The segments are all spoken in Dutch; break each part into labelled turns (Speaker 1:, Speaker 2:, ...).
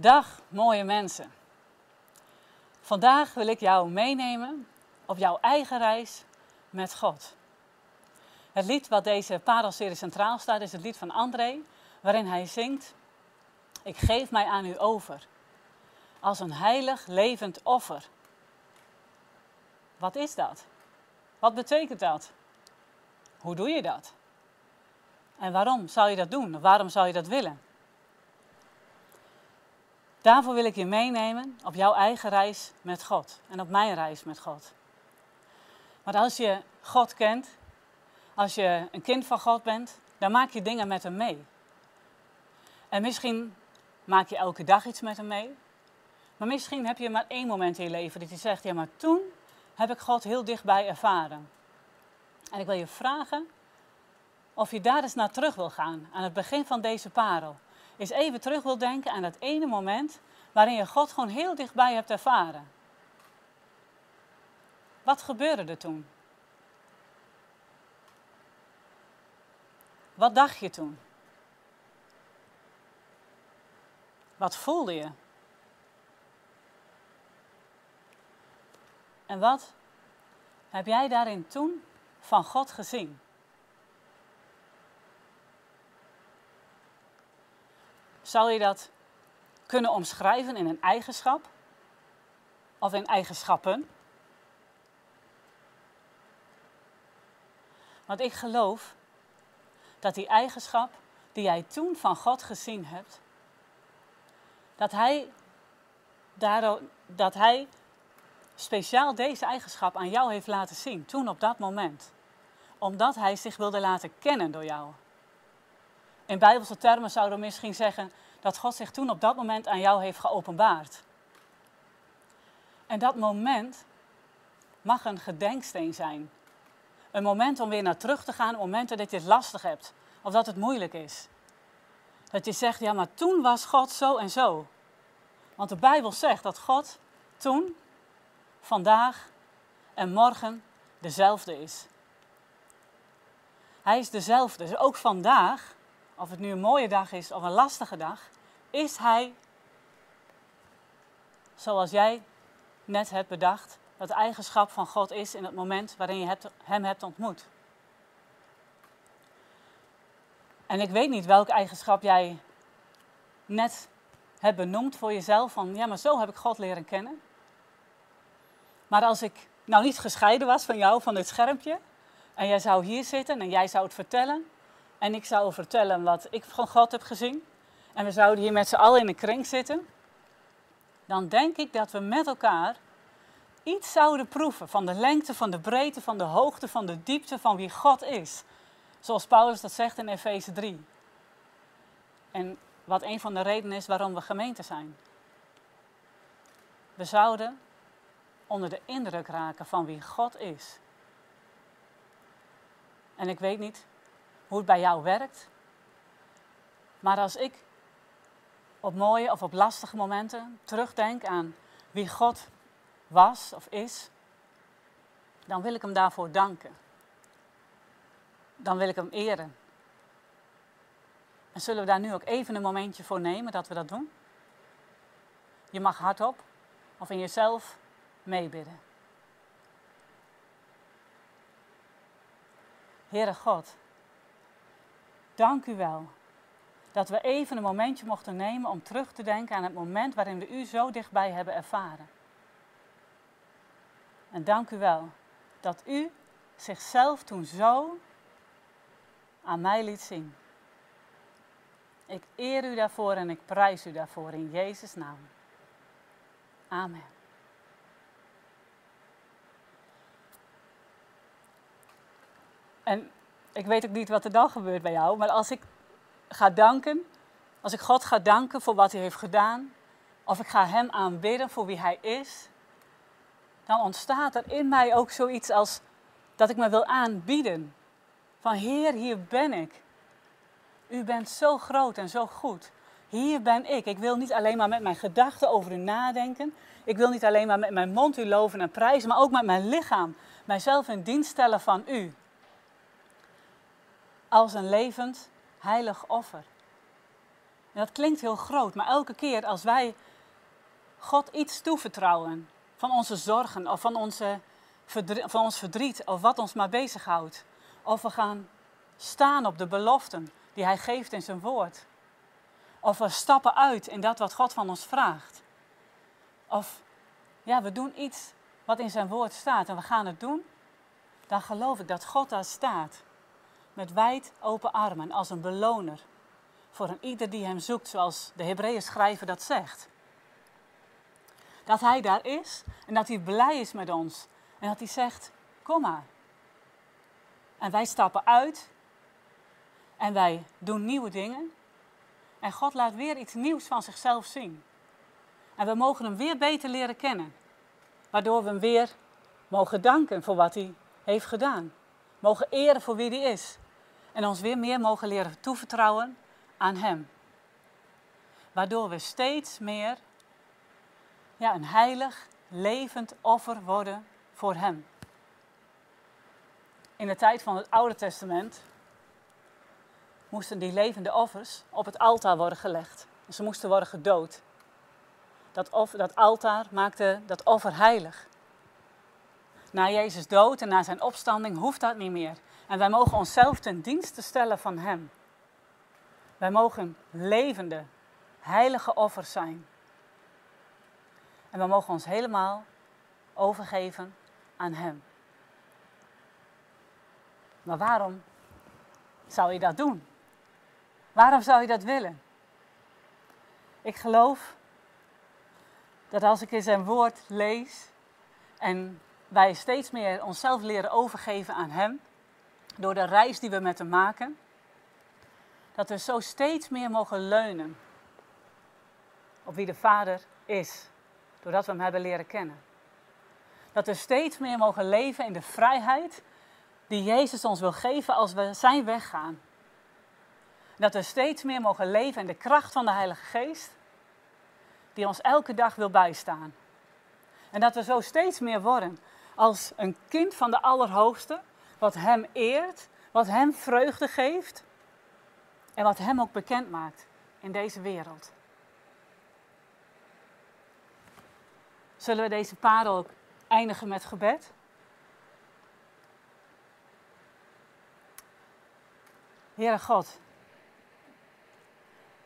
Speaker 1: Dag mooie mensen. Vandaag wil ik jou meenemen op jouw eigen reis met God. Het lied wat deze parelserie centraal staat is het lied van André, waarin hij zingt: Ik geef mij aan u over, als een heilig levend offer. Wat is dat? Wat betekent dat? Hoe doe je dat? En waarom zou je dat doen? Waarom zou je dat willen? Daarvoor wil ik je meenemen op jouw eigen reis met God en op mijn reis met God. Want als je God kent, als je een kind van God bent, dan maak je dingen met hem mee. En misschien maak je elke dag iets met hem mee. Maar misschien heb je maar één moment in je leven dat je zegt, ja maar toen heb ik God heel dichtbij ervaren. En ik wil je vragen of je daar eens naar terug wil gaan, aan het begin van deze parel eens even terug wil denken aan dat ene moment waarin je God gewoon heel dichtbij hebt ervaren. Wat gebeurde er toen? Wat dacht je toen? Wat voelde je? En wat heb jij daarin toen van God gezien? Zou je dat kunnen omschrijven in een eigenschap? Of in eigenschappen? Want ik geloof dat die eigenschap die jij toen van God gezien hebt, dat hij, daardoor, dat hij speciaal deze eigenschap aan jou heeft laten zien, toen op dat moment. Omdat hij zich wilde laten kennen door jou. In bijbelse termen zouden we misschien zeggen dat God zich toen op dat moment aan jou heeft geopenbaard. En dat moment mag een gedenksteen zijn. Een moment om weer naar terug te gaan, momenten dat je het lastig hebt of dat het moeilijk is. Dat je zegt, ja, maar toen was God zo en zo. Want de Bijbel zegt dat God toen, vandaag en morgen dezelfde is. Hij is dezelfde. Dus ook vandaag of het nu een mooie dag is of een lastige dag, is Hij zoals jij net hebt bedacht, dat eigenschap van God is in het moment waarin je Hem hebt ontmoet. En ik weet niet welke eigenschap jij net hebt benoemd voor jezelf, van ja, maar zo heb ik God leren kennen. Maar als ik nou niet gescheiden was van jou, van dit schermpje, en jij zou hier zitten en jij zou het vertellen, en ik zou vertellen wat ik van God heb gezien. En we zouden hier met z'n allen in een kring zitten. Dan denk ik dat we met elkaar iets zouden proeven van de lengte, van de breedte, van de hoogte, van de diepte van wie God is. Zoals Paulus dat zegt in Efeze 3. En wat een van de redenen is waarom we gemeente zijn. We zouden onder de indruk raken van wie God is. En ik weet niet hoe het bij jou werkt. Maar als ik op mooie of op lastige momenten terugdenk aan wie God was of is, dan wil ik hem daarvoor danken. Dan wil ik hem eren. En zullen we daar nu ook even een momentje voor nemen dat we dat doen? Je mag hardop of in jezelf meebidden. Heere God, Dank u wel dat we even een momentje mochten nemen om terug te denken aan het moment waarin we u zo dichtbij hebben ervaren. En dank u wel dat u zichzelf toen zo aan mij liet zien. Ik eer u daarvoor en ik prijs u daarvoor in Jezus' naam. Amen. En ik weet ook niet wat er dan gebeurt bij jou, maar als ik ga danken, als ik God ga danken voor wat hij heeft gedaan, of ik ga hem aanbidden voor wie hij is, dan ontstaat er in mij ook zoiets als dat ik me wil aanbieden. Van Heer, hier ben ik. U bent zo groot en zo goed. Hier ben ik. Ik wil niet alleen maar met mijn gedachten over u nadenken. Ik wil niet alleen maar met mijn mond u loven en prijzen, maar ook met mijn lichaam mijzelf in dienst stellen van u als een levend, heilig offer. En dat klinkt heel groot, maar elke keer als wij God iets toevertrouwen van onze zorgen of van, onze van ons verdriet of wat ons maar bezighoudt, of we gaan staan op de beloften die Hij geeft in zijn woord, of we stappen uit in dat wat God van ons vraagt, of ja, we doen iets wat in zijn woord staat en we gaan het doen, dan geloof ik dat God daar staat met wijd open armen als een beloner voor een ieder die hem zoekt, zoals de Hebreeën schrijver dat zegt. Dat hij daar is en dat hij blij is met ons en dat hij zegt, kom maar. En wij stappen uit en wij doen nieuwe dingen en God laat weer iets nieuws van zichzelf zien. En we mogen hem weer beter leren kennen, waardoor we hem weer mogen danken voor wat hij heeft gedaan. Mogen eren voor wie hij is. En ons weer meer mogen leren toevertrouwen aan Hem. Waardoor we steeds meer ja, een heilig, levend offer worden voor Hem. In de tijd van het Oude Testament moesten die levende offers op het altaar worden gelegd. Ze moesten worden gedood. Dat, dat altaar maakte dat offer heilig. Na Jezus dood en na zijn opstanding hoeft dat niet meer. En wij mogen onszelf ten dienste stellen van Hem. Wij mogen levende, heilige offers zijn. En we mogen ons helemaal overgeven aan Hem. Maar waarom zou je dat doen? Waarom zou je dat willen? Ik geloof dat als ik in zijn woord lees en wij steeds meer onszelf leren overgeven aan Hem, door de reis die we met Hem maken, dat we zo steeds meer mogen leunen op wie de Vader is, doordat we Hem hebben leren kennen. Dat we steeds meer mogen leven in de vrijheid die Jezus ons wil geven als we zijn weg gaan. Dat we steeds meer mogen leven in de kracht van de Heilige Geest, die ons elke dag wil bijstaan. En dat we zo steeds meer worden als een kind van de Allerhoogste, wat Hem eert, wat Hem vreugde geeft en wat Hem ook bekend maakt in deze wereld. Zullen we deze parel ook eindigen met gebed? Heere God,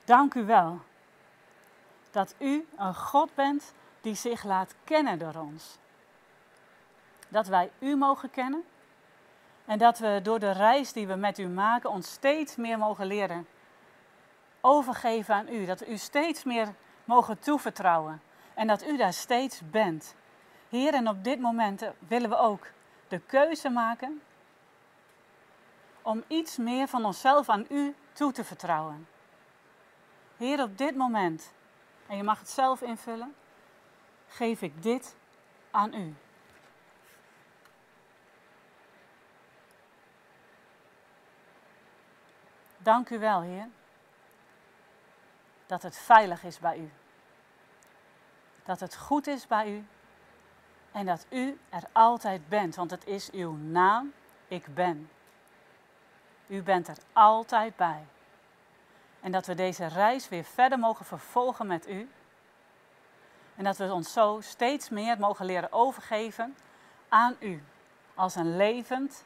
Speaker 1: dank u wel dat u een God bent die zich laat kennen door ons. Dat wij u mogen kennen en dat we door de reis die we met u maken ons steeds meer mogen leren overgeven aan u. Dat we u steeds meer mogen toevertrouwen en dat u daar steeds bent. Heer, en op dit moment willen we ook de keuze maken om iets meer van onszelf aan u toe te vertrouwen. Heer, op dit moment, en je mag het zelf invullen, geef ik dit aan u. Dank u wel, Heer, dat het veilig is bij u. Dat het goed is bij u en dat u er altijd bent, want het is uw naam, ik ben. U bent er altijd bij. En dat we deze reis weer verder mogen vervolgen met u. En dat we ons zo steeds meer mogen leren overgeven aan u. Als een levend,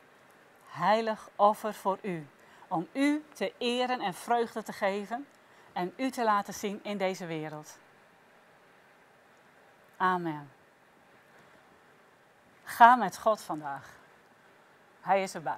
Speaker 1: heilig offer voor u om u te eren en vreugde te geven en u te laten zien in deze wereld. Amen. Ga met God vandaag. Hij is erbij.